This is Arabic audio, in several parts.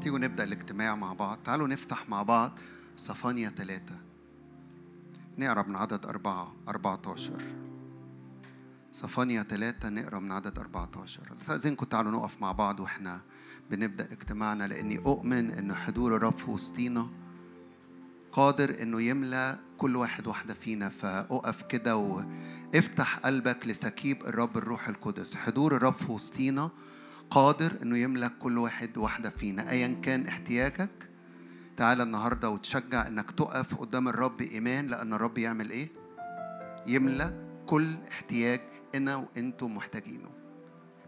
تيجوا نبدأ الاجتماع مع بعض. تعالوا نفتح مع بعض صفانيا ثلاثة نقرأ من عدد أربعة أربعة عشر ثلاثة نقرأ من عدد 14 أستأذنكم تعالوا نقف مع بعض وإحنا بنبدأ اجتماعنا لأني أؤمن إن حضور الرب في وسطينا قادر إنه يملى كل واحد واحدة فينا. فأقف كده وإفتح قلبك لسكيب الرب الروح القدس. حضور الرب في وسطينا قادر إنه يملى كل واحد واحدة فينا. أيا كان احتياجك تعالى النهارده وتشجع إنك تقف قدام الرب إيمان. لأن الرب يعمل إيه؟ يملى كل احتياج إنا وأنتم محتاجينه.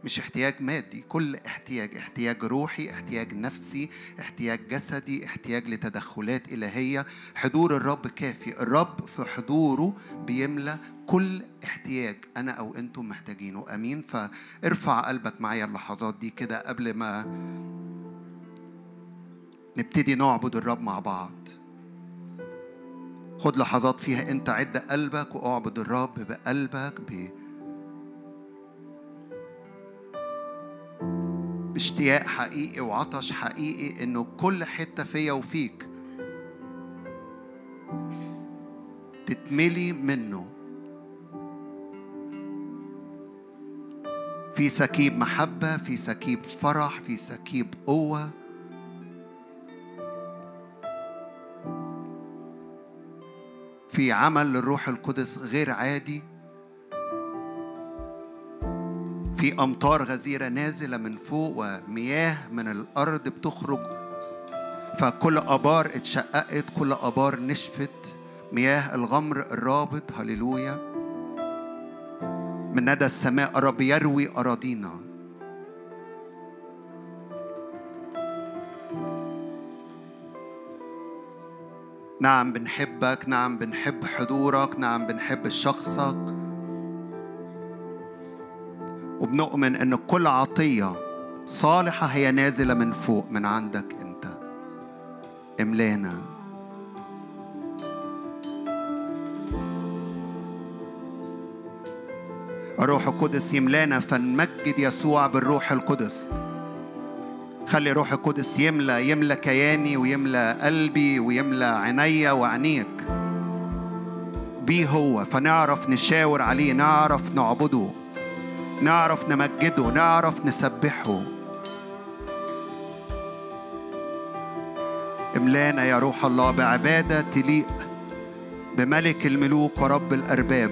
مش احتياج مادي كل احتياج احتياج روحي احتياج نفسي احتياج جسدي احتياج لتدخلات إلهية. حضور الرب كافي الرب في حضوره بيملى كل احتياج أنا أو أنتم محتاجينه. أمين. فارفع قلبك معايا اللحظات دي كده قبل ما نبتدي نعبد الرب مع بعض. خد لحظات فيها أنت عد قلبك وأعبد الرب بقلبك ب... باشتياق حقيقي وعطش حقيقي إنه كل حتة فيا وفيك تتملي منه. في سكيب محبة في سكيب فرح في سكيب قوة. في عمل للروح القدس غير عادي. في أمطار غزيرة نازلة من فوق ومياه من الأرض بتخرج. فكل أبار اتشققت كل أبار نشفت. مياه الغمر الرابط هللويا. من ندى السماء رب يروي أراضينا. نعم بنحبك. نعم بنحب حضورك. نعم بنحب شخصك. وبنؤمن إن كل عطية صالحة هي نازلة من فوق من عندك أنت. املانا. الروح القدس يملانا فنمجد يسوع بالروح القدس. خلي روح القدس يملى يملى كياني ويملى قلبي ويملى عينيا وعينيك. بيه هو فنعرف نشاور عليه نعرف نعبده. نعرف نمجده نعرف نسبحه. املانا يا روح الله بعبادة تليق بملك الملوك ورب الأرباب.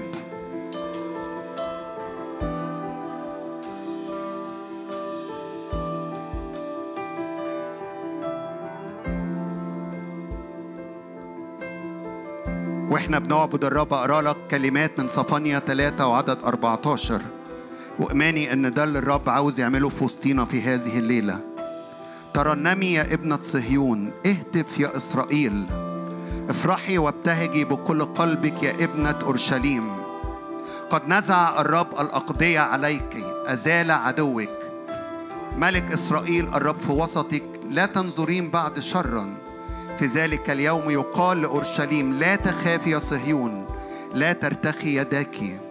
وإحنا بنعبد الرب أقرأ لك كلمات من صفانيا 3 وعدد 14 وإيماني إن ده اللي الرب عاوز يعمله في وسطينا في هذه الليلة. ترنمي يا ابنة صهيون اهتف يا إسرائيل. افرحي وابتهجي بكل قلبك يا ابنة أورشليم. قد نزع الرب الأقضية عليك أزال عدوك. ملك إسرائيل الرب في وسطك لا تنظرين بعد شرا في ذلك اليوم يقال لأورشليم لا تخافي يا صهيون لا ترتخي يداكِ.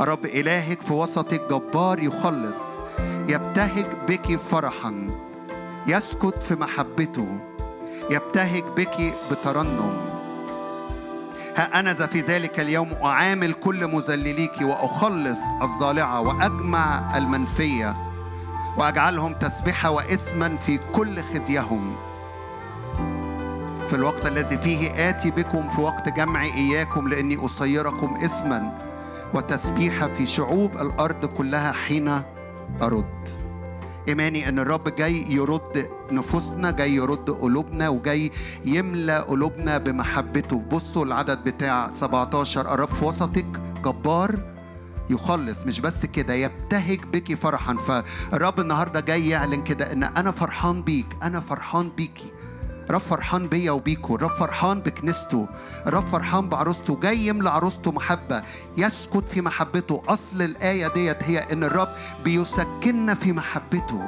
رب إلهك في وسطك جبار يخلص يبتهج بك فرحا يسكت في محبته يبتهج بك بترنم. ها أنا في ذلك اليوم أعامل كل مذلليك وأخلص الظالعة وأجمع المنفية وأجعلهم تسبحة وإثما في كل خزيهم. في الوقت الذي فيه آتي بكم في وقت جمع إياكم لأني أصيركم إثما وتسبيحة في شعوب الأرض كلها حين أرد إيماني إن الرب جاي يرد نفوسنا جاي يرد قلوبنا وجاي يملى قلوبنا بمحبته. بصوا العدد بتاع 17 الرب في وسطك جبار يخلص. مش بس كده يبتهج بك فرحا. فالرب النهارده جاي يعلن كده إن أنا فرحان بيك أنا فرحان بيكي. رب فرحان بيا وبيكو رب فرحان بكنيسته رب فرحان بعروسته جاي يملى عروسته محبة يسكت في محبته. أصل الآية ديت هي إن الرب بيسكننا في محبته.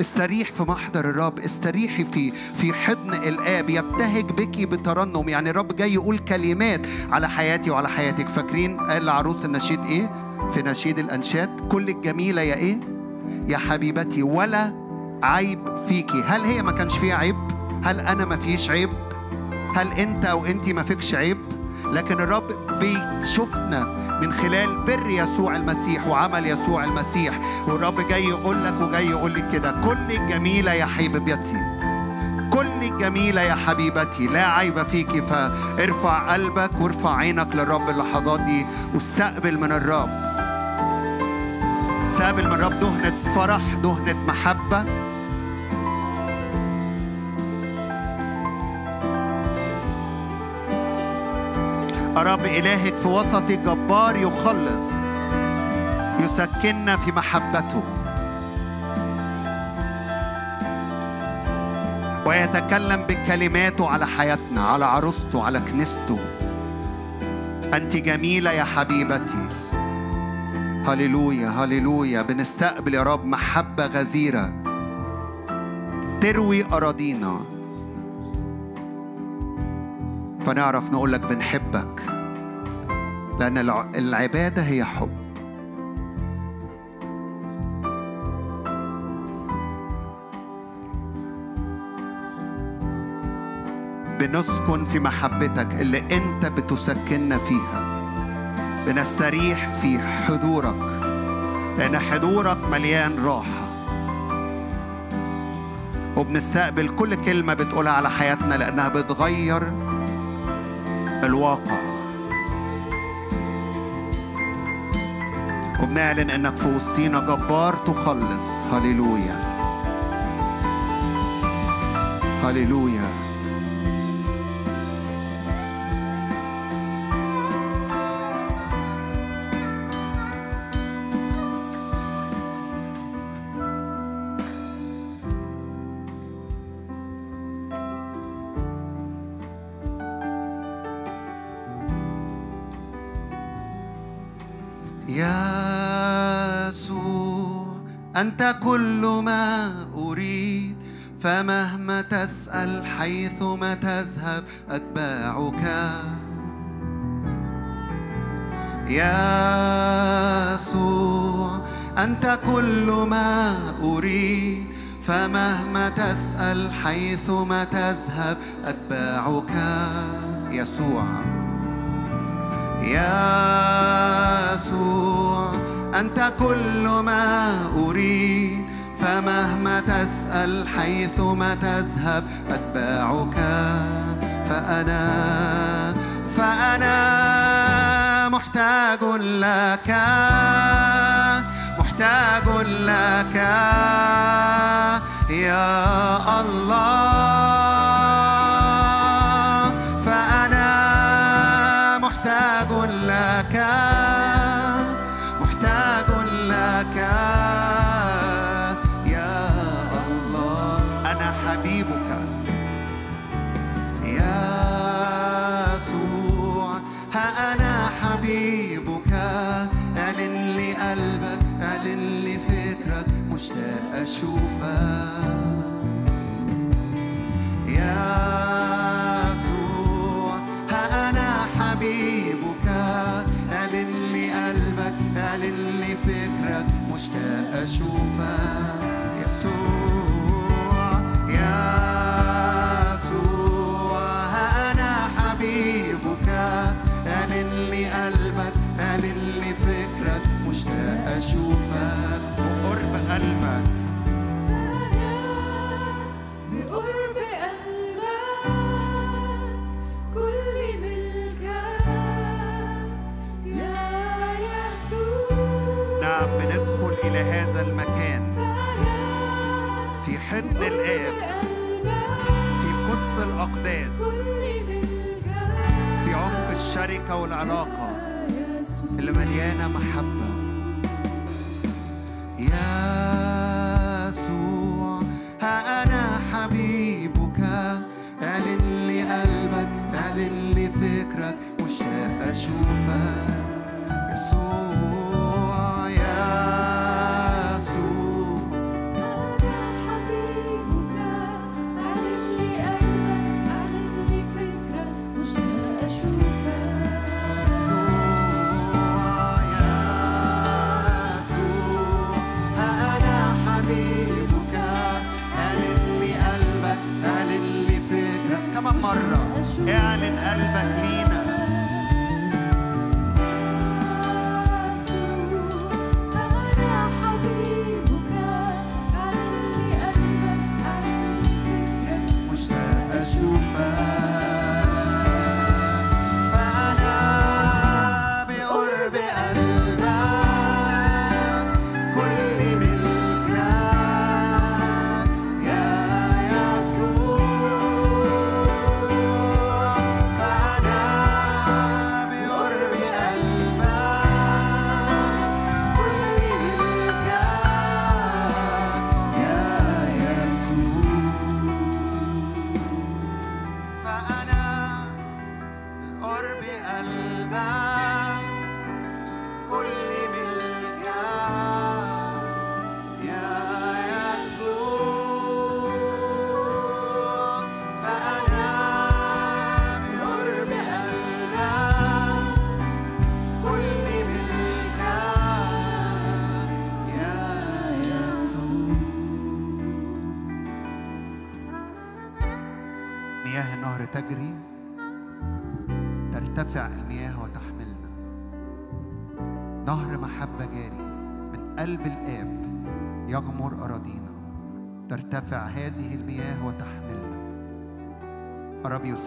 استريح في محضر الرب استريحي في في حضن الآب يبتهج بك بترنم. يعني الرب جاي يقول كلمات على حياتي وعلى حياتك. فاكرين قال لعروس النشيد إيه؟ في نشيد الأنشاد كل الجميلة يا إيه؟ يا حبيبتي ولا عيب فيكي. هل هي ما كانش فيها عيب؟ هل أنا ما فيش عيب؟ هل أنت أو انت ما فيكش عيب؟ لكن الرب بيشوفنا من خلال بر يسوع المسيح وعمل يسوع المسيح. والرب جاي يقول لك وجاي يقول لك كده كل جميلة يا حبيبتي. كل جميلة يا حبيبتي لا عيب فيك. فارفع قلبك وارفع عينك للرب اللحظات دي واستقبل من الرب. استقبل من الرب دهنة فرح دهنة محبة. رب إلهك في وسط جبار يخلص يسكننا في محبته. ويتكلم بكلماته على حياتنا على عروسته على كنيسته. أنت جميلة يا حبيبتي. هللويا هللويا. بنستقبل يا رب محبة غزيرة. تروي أراضينا. فنعرف نقول لك بنحبك. لأن العبادة هي حب. بنسكن في محبتك اللي أنت بتسكننا فيها. بنستريح في حضورك لأن حضورك مليان راحة. وبنستقبل كل كلمة بتقولها على حياتنا لأنها بتغير الواقع. وبنعلن إنك في وسطينا جبار تخلص. هللويا. هللويا. أنت كل ما أريد فمهما تسأل حيثما تذهب أتباعك. يا يسوع أنت كل ما أريد فمهما تسأل حيثما تذهب أتباعك. يسوع. يا يسوع. أنت كل ما أريد فمهما تسأل حيثما تذهب أتباعك فأنا فأنا محتاج لك محتاج لك يا الله.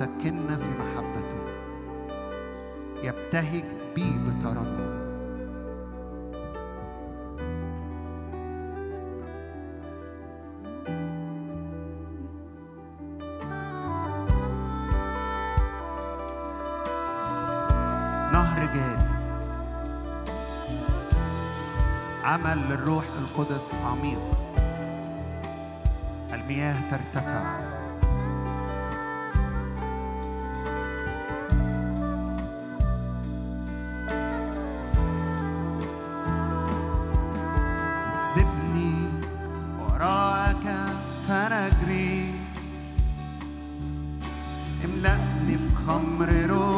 يسكننا في محبته. يبتهج بي بترنم نهر جاري. عمل للروح القدس عميق. المياه ترتفع. لأني بخمر روحي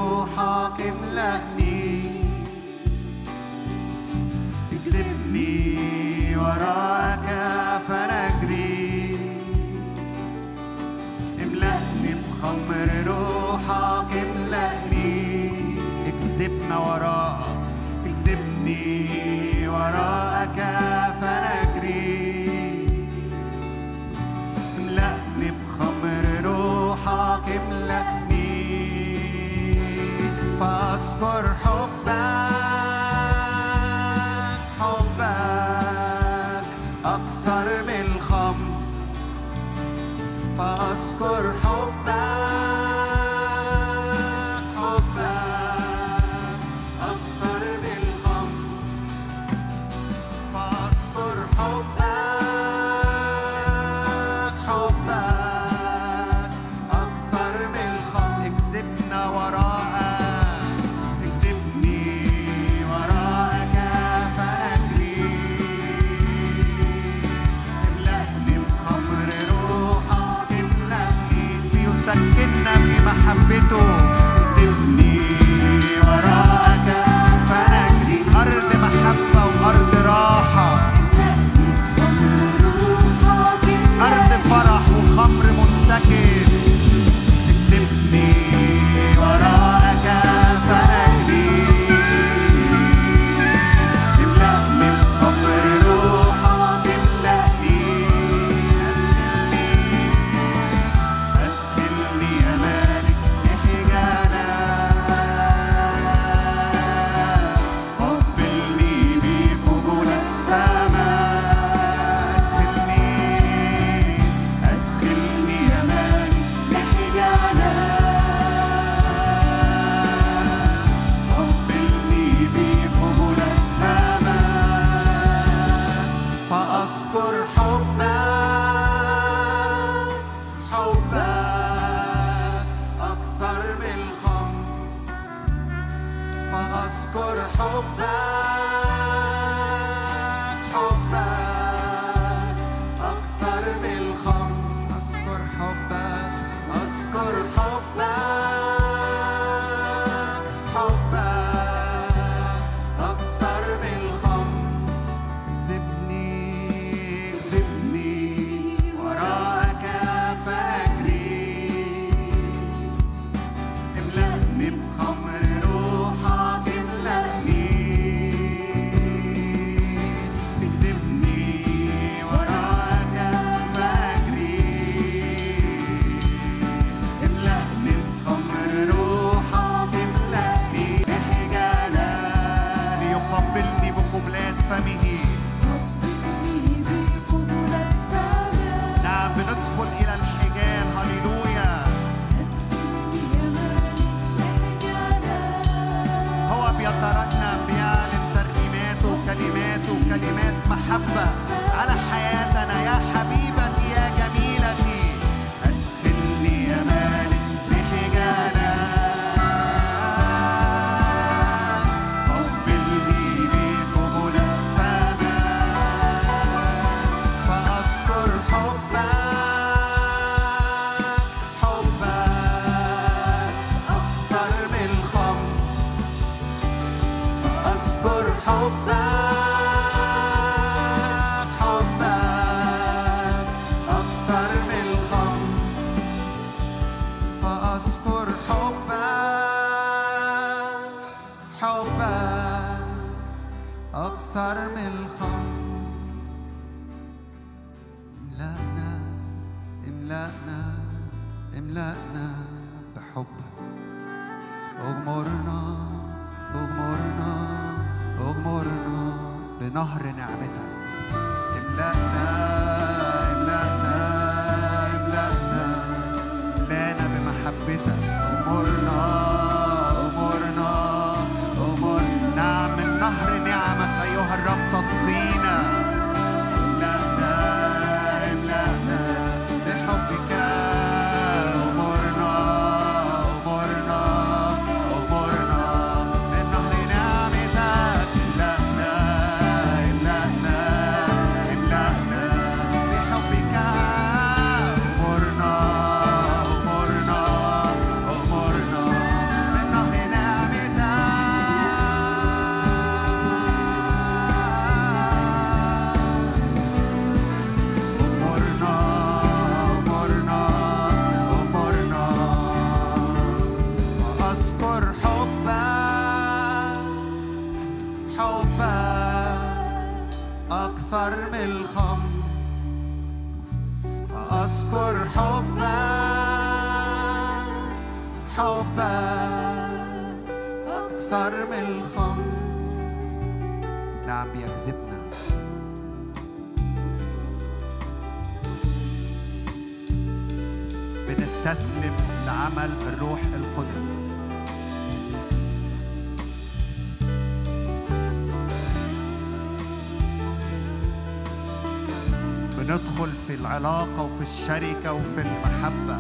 الشركة وفي المحبة.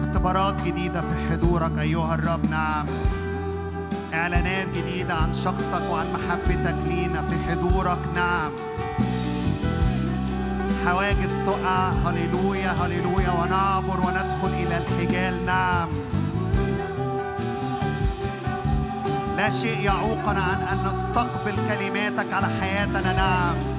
اختبارات جديدة في حضورك أيها الرب نعم. إعلانات جديدة عن شخصك وعن محبتك لينا في حضورك نعم. حواجز تقع. هللويا هللويا ونعبر وندخل إلى الحجال. نعم. لا شيء يعوقنا عن أن نستقبل كلماتك على حياتنا. نعم.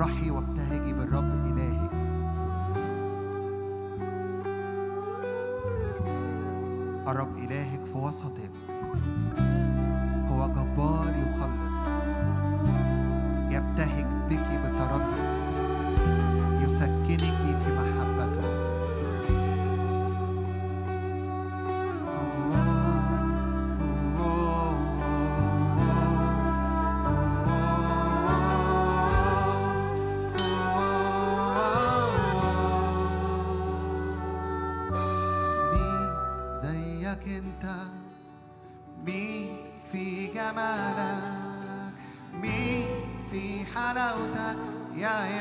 افرحي وابتهجي بالرب إلهك الرب إلهك في وسطك. هو جبار يخلص. يبتهج بك بتردد. يسكنك في محبة.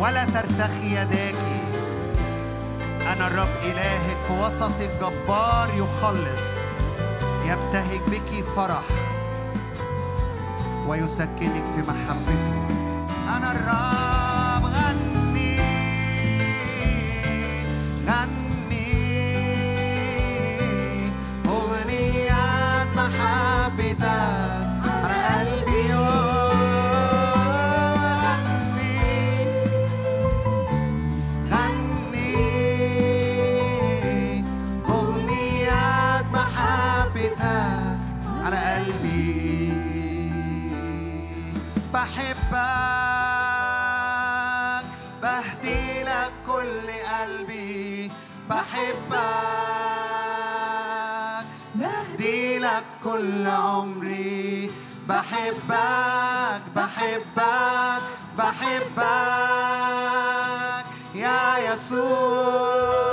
ولا ترتخي يداك أنا الرب إلهك في وسط الجبار يخلص يبتهج بك فرح ويسكنك في محبته. أنا الرب غني غني كل عمري. بحبك بحبك بحبك. يا يسوع.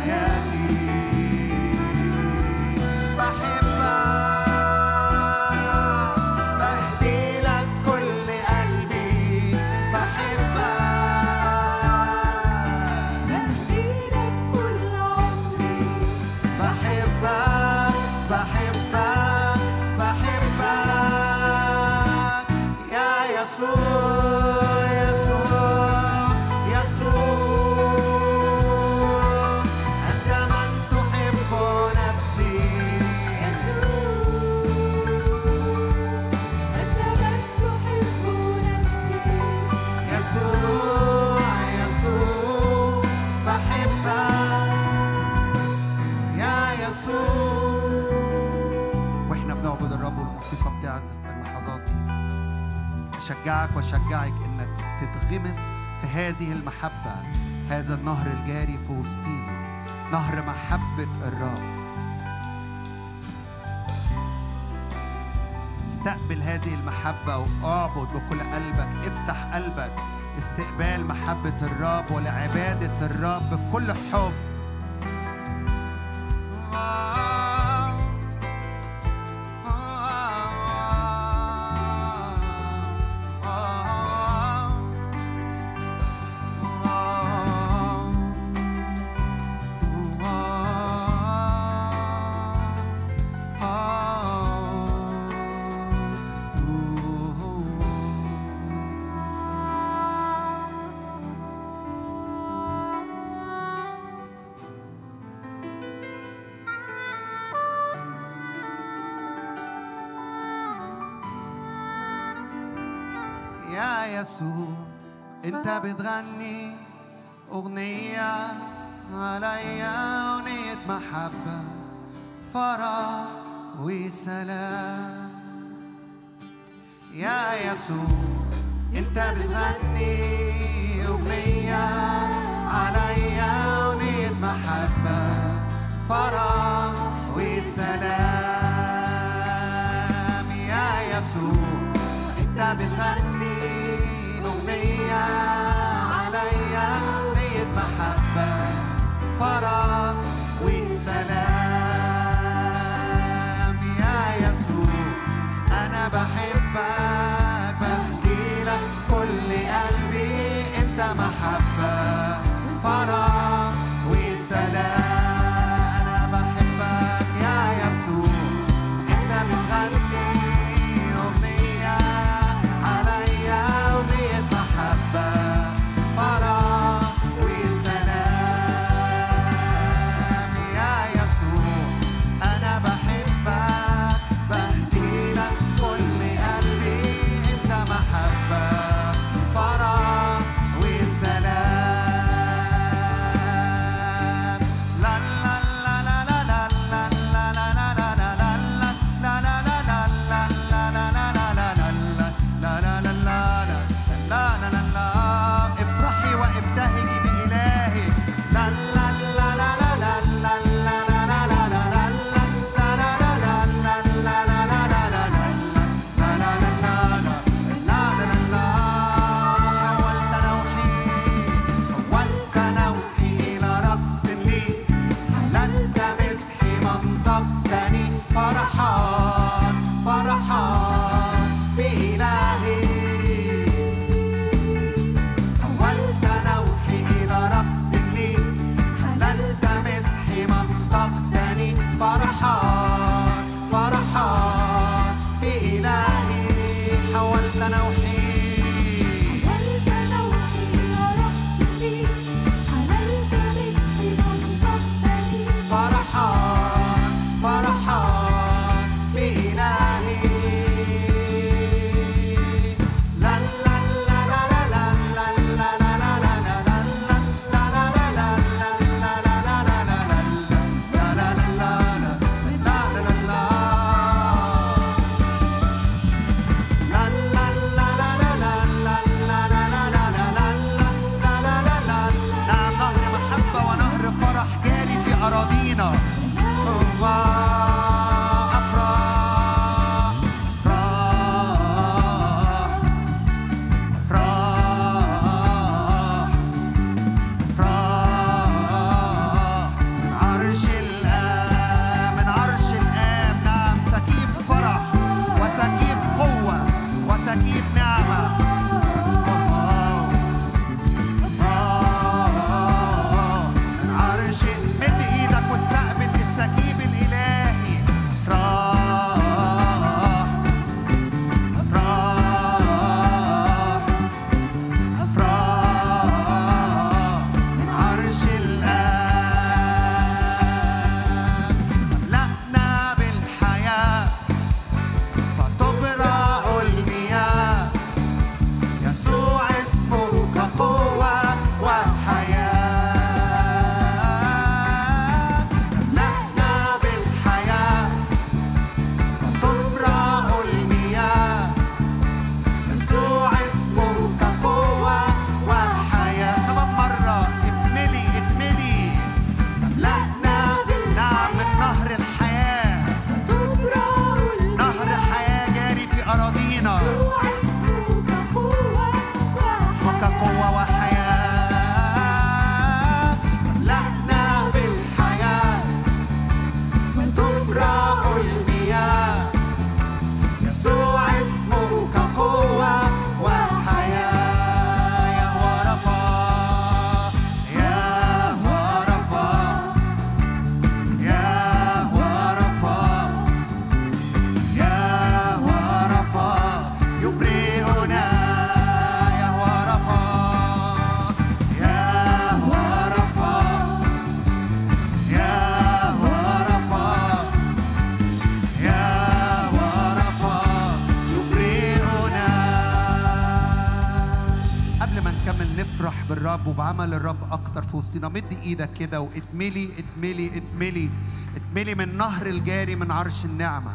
حياتي. أشجعك إنك تتغمس في هذه المحبة هذا النهر الجاري في وسطينا نهر محبة الرب. استقبل هذه المحبة وأعبد بكل قلبك افتح قلبك. استقبال محبة الرب ولعبادة الرب بكل حب. بتغني أغنية عليا أغنية محبة فرح وسلام. يا يسوع أنت بتغني أغنية عليا أغنية محبة فرح إيدك كده واتملي اتملي اتملي اتملي من نهر الجاري من عرش النعمة.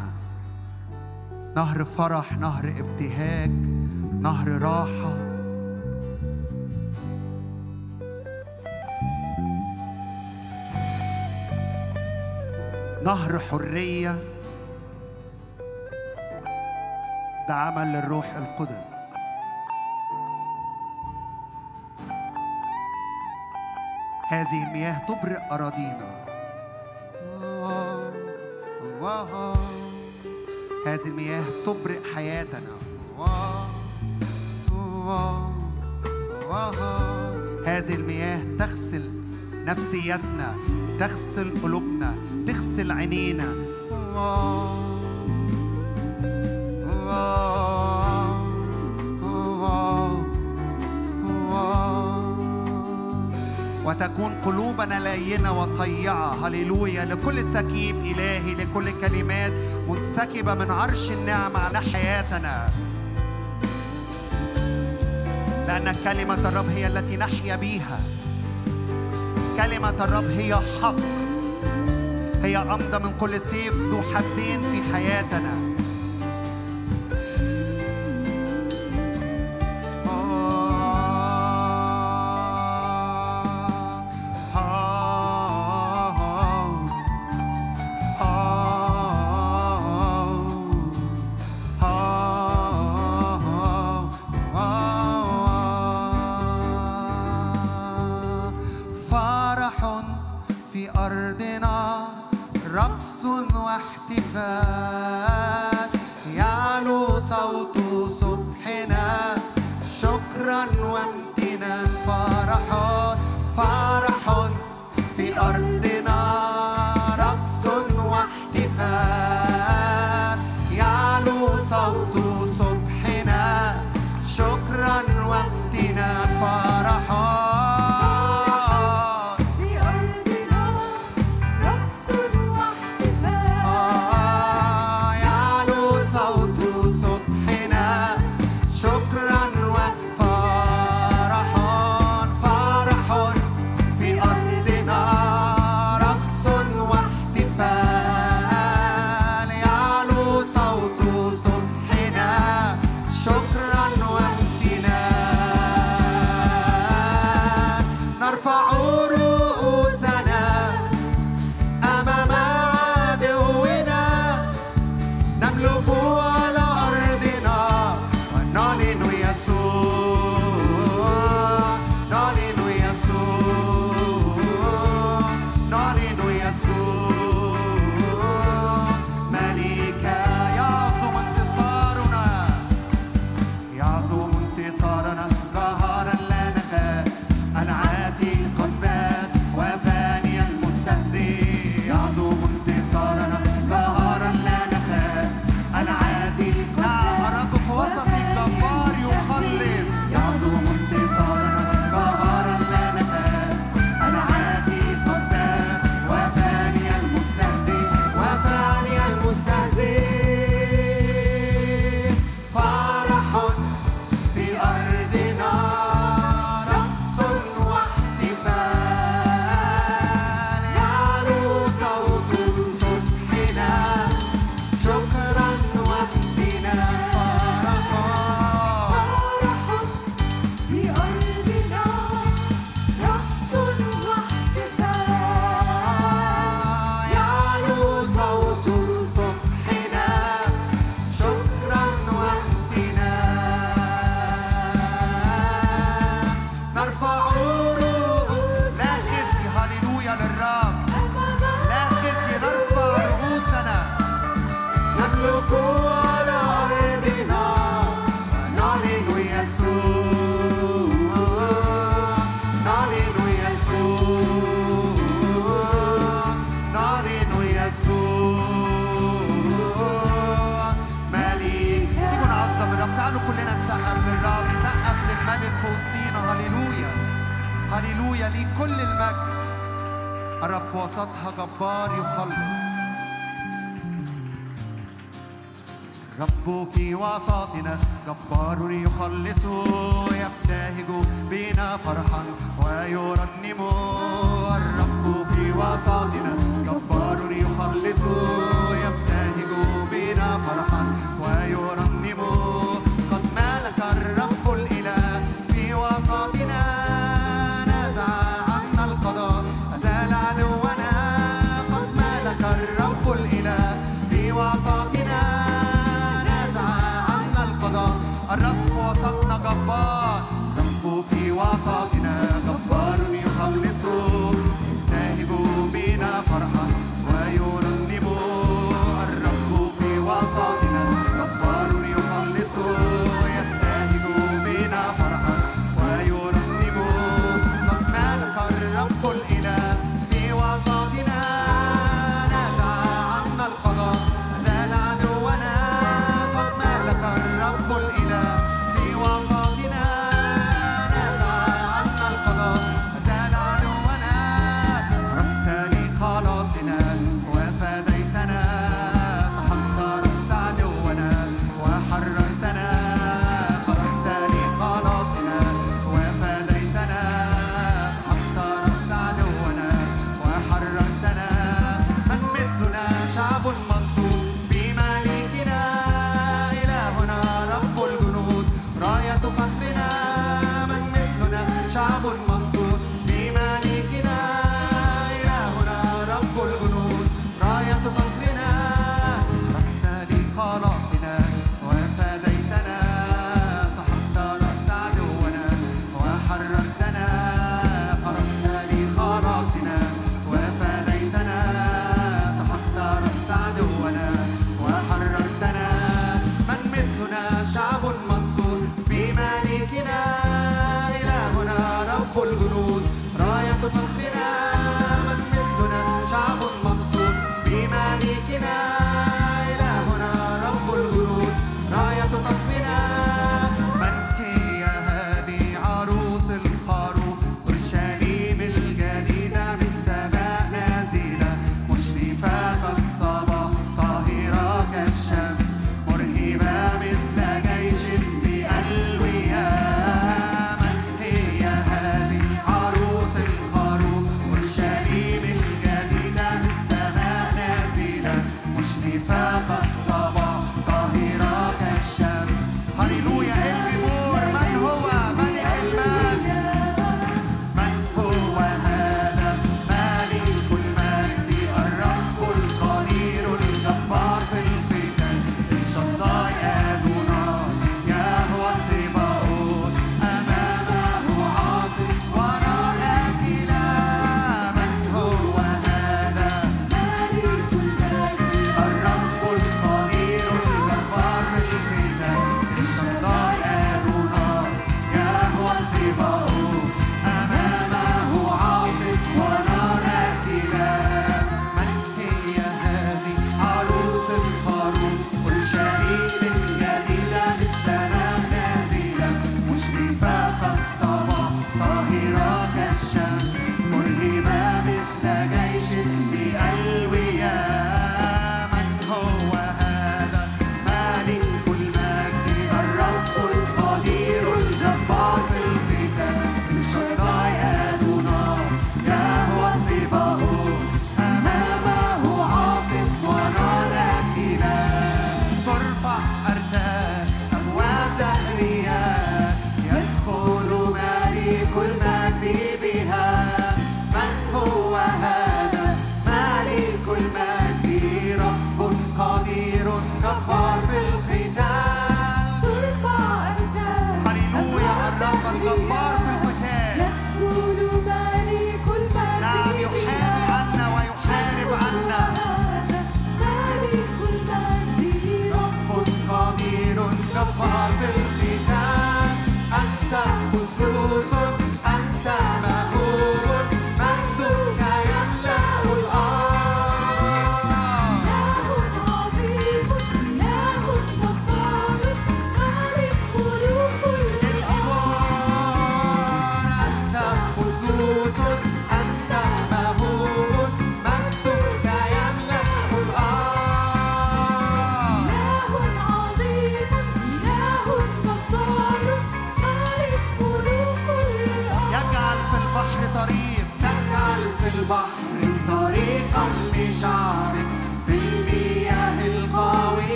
نهر فرح نهر ابتهاج نهر راحة. نهر حرية. ده عمل للروح القدس. هذه المياه تبرئ أراضينا. هذه المياه تبرئ حياتنا. هذه المياه تغسل نفسيتنا تغسل قلوبنا تغسل عينينا. وتكون قلوبنا لينة وطيعة. هللويا. لكل سكيب إلهي لكل كلمات منسكبة من عرش النعمة على حياتنا. لأن كلمة الرب هي التي نحيا بيها. كلمة الرب هي حق. هي أمضى من كل سيف ذو حدين في حياتنا. أرضنا رقص واحتفال. يعلو صوت صبحنا شكرا وامتنان فرح فرح في أرض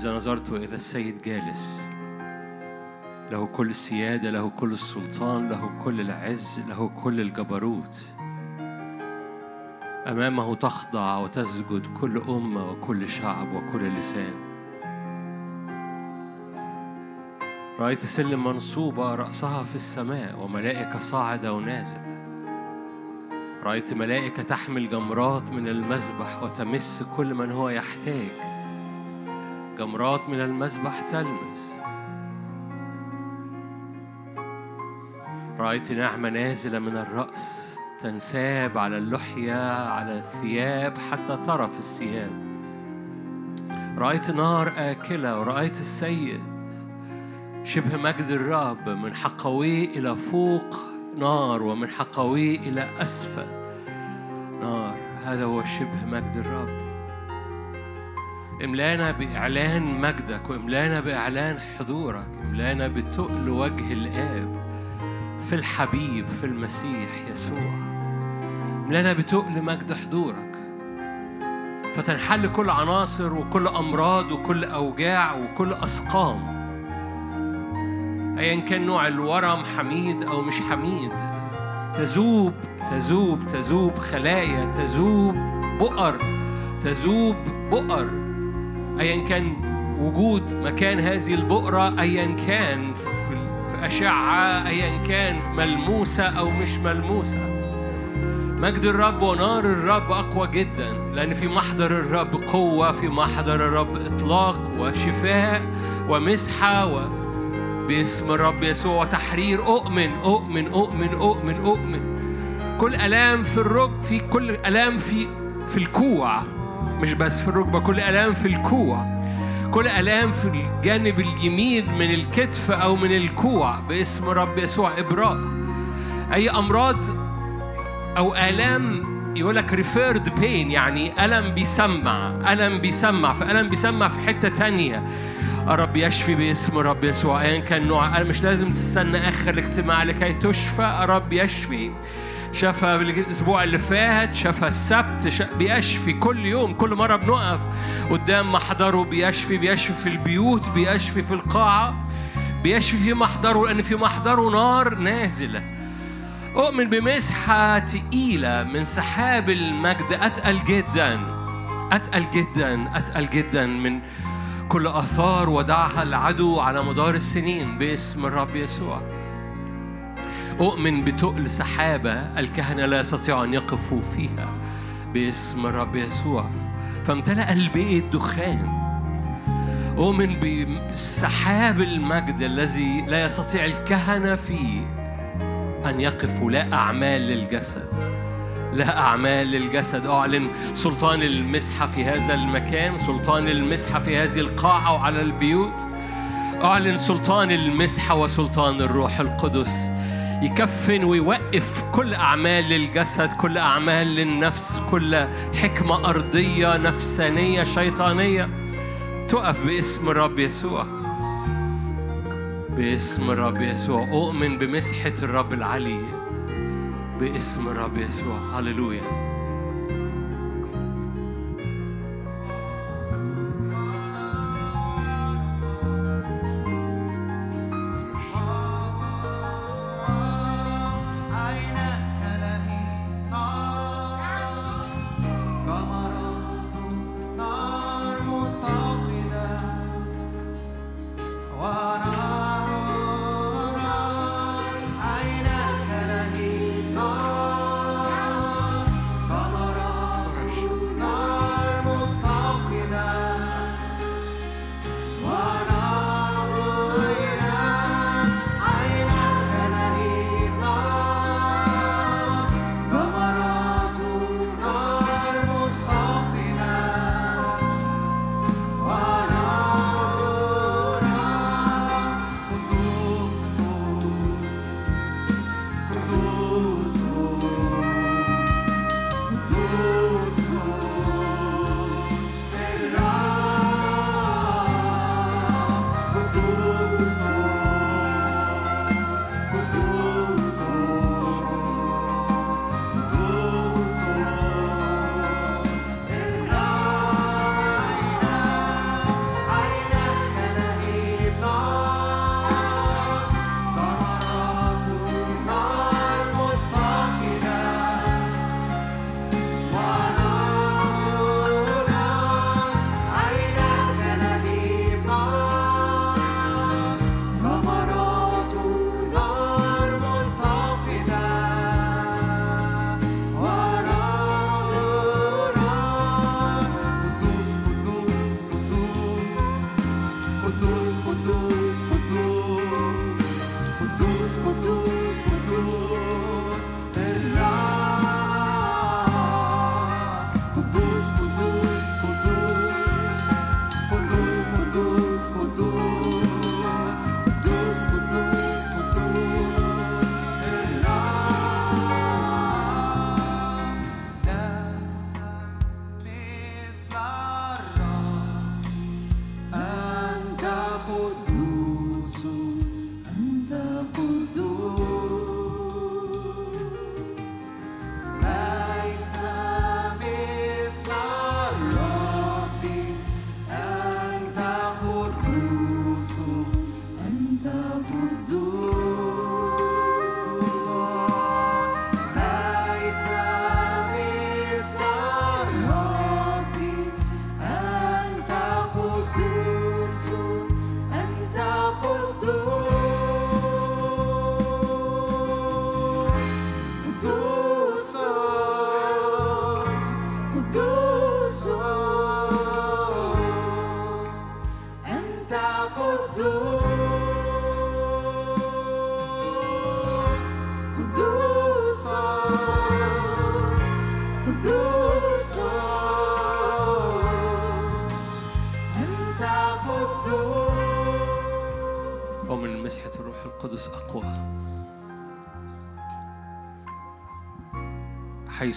هذا نظرت إذا السيد جالس له كل السيادة له كل السلطان له كل العز له كل الجبروت. أمامه تخضع وتسجد كل أمة وكل شعب وكل لسان. رأيت سلم منصوبة رأسها في السماء وملائكة صاعدة ونازلة رأيت ملائكة تحمل جمرات من المذبح وتمس كل من هو يحتاج. جمرات من المذبح تلمس. رأيت نعمة نازلة من الرأس تنساب على اللحية على الثياب حتى طرف الثياب. رأيت نار آكلة ورأيت السيد شبه مجد الرب من حقوي إلى فوق نار ومن حقوي إلى أسفل نار. هذا هو شبه مجد الرب. املانا بإعلان مجدك واملانا بإعلان حضورك املانا بتقل وجه الآب في الحبيب في المسيح يسوع. املانا بتقل مجد حضورك. فتنحل كل عناصر وكل أمراض وكل أوجاع وكل أسقام. أيا كان نوع الورم حميد أو مش حميد تذوب تذوب تذوب خلايا تذوب بؤر تذوب بؤر. أيا كان وجود مكان هذه البؤرة أيا كان في أشعة أيا كان ملموسة أو مش ملموسة. مجد الرب ونار الرب أقوى جدا لأن في محضر الرب قوة في محضر الرب إطلاق وشفاء ومسحة و باسم الرب يسوع وتحرير. أؤمن أؤمن أؤمن أؤمن أؤمن. كل ألام في الركب في كل ألام في في الكوع. مش بس في الركبة كل ألام في الكوع. كل ألام في الجانب اليمين من الكتف أو من الكوع. باسم رب يسوع إبراء. أي أمراض أو آلام يقول لك ريفيرد بين يعني ألم بيسمع ألم بيسمع. فألم بيسمع في حتة تانية. الرب يشفي باسم رب يسوع. ايا كان نوع مش لازم تستنى آخر الاجتماع لكي تشفى. الرب يشفي. شافها الأسبوع اللي فات شافها السبت بيشفي كل يوم كل مرة بنقف قدام محضره بيشفي بيشفي في البيوت بيشفي في القاعة بيشفي في محضره لأن في محضره نار نازلة. أؤمن بمسحة تقيلة من سحاب المجد. أتقل جدا أتقل جدا أتقل جدا من كل آثار ودعها العدو على مدار السنين. باسم الرب يسوع. أؤمن بتقل سحابة الكهنة لا يستطيعوا أن يقفوا فيها. باسم الرب يسوع. فامتلأ البيت دخان. أؤمن بسحاب المجد الذي لا يستطيع الكهنة فيه أن يقفوا لا أعمال للجسد. لا أعمال للجسد. أعلن سلطان المسحة في هذا المكان. سلطان المسحة في هذه القاعة وعلى البيوت. أعلن سلطان المسحة وسلطان الروح القدس. يكفن ويوقف كل أعمال للجسد كل أعمال للنفس كل حكمة أرضية نفسانية شيطانية. تقف باسم الرب يسوع. باسم الرب يسوع. أؤمن بمسحة الرب العلي. باسم الرب يسوع. هللويا.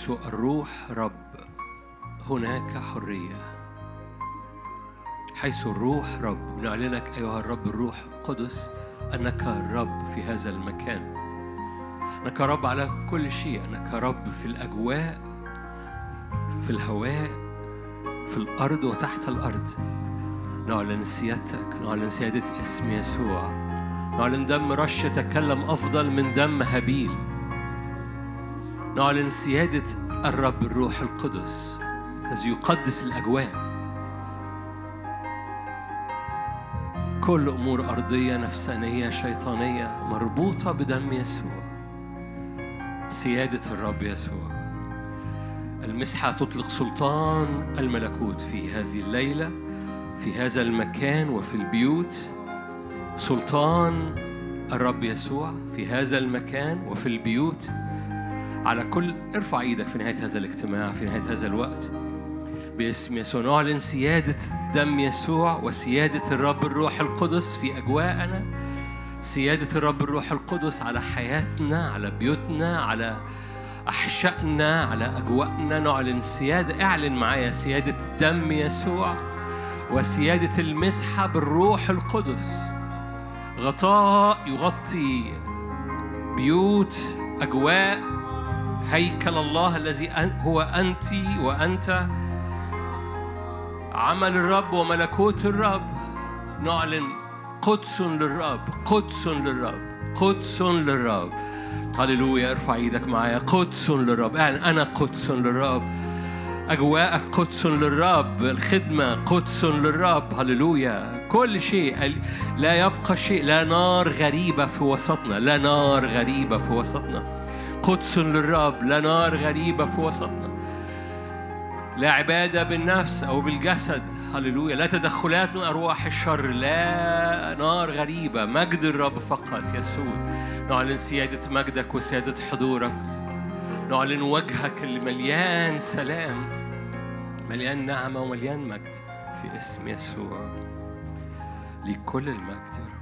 حيث الروح رب. هناك حرية. حيث الروح رب نعلنك أيها الرب الروح القدس أنك الرب في هذا المكان. أنك رب على كل شيء. أنك رب في الأجواء في الهواء في الأرض وتحت الأرض. نعلن سيادتك نعلن سيادة اسم يسوع. نعلن دم رش يتكلم أفضل من دم هابيل. نعلن سيادة الرب الروح القدس. الذي يقدس الأجواء كل أمور أرضية نفسانية شيطانية مربوطة بدم يسوع. سيادة الرب يسوع. المسحة تطلق سلطان الملكوت في هذه الليلة في هذا المكان وفي البيوت. سلطان الرب يسوع في هذا المكان وفي البيوت. على كل ارفع إيدك في نهاية هذا الاجتماع في نهاية هذا الوقت. باسم يسوع نعلن سيادة دم يسوع وسيادة الرب الروح القدس في أجواءنا. سيادة الرب الروح القدس على حياتنا على بيوتنا على أحشائنا على أجواءنا. نعلن سيادة اعلن معايا سيادة دم يسوع وسيادة المسحة بالروح القدس. غطاء يغطي بيوت أجواء هيكل الله الذي هو أنت وأنت. عمل الرب وملكوت الرب. نعلن قدس للرب قدس للرب قدس للرب. هللويا ارفع إيدك معايا. قدس للرب. يعني أنا قدس للرب. أجواءك قدس للرب. الخدمة قدس للرب. هللويا. كل شيء لا يبقى شيء. لا نار غريبة في وسطنا. لا نار غريبة في وسطنا. قدس للرب لا نار غريبة في وسطنا. لا عبادة بالنفس أو بالجسد هللويا. لا تدخلات من أرواح الشر لا نار غريبة. مجد الرب فقط يسوع نعلن سيادة مجدك وسيادة حضورك. نعلن وجهك اللي مليان سلام. مليان نعمة ومليان مجد في اسم يسوع. لكل المجد يا رب.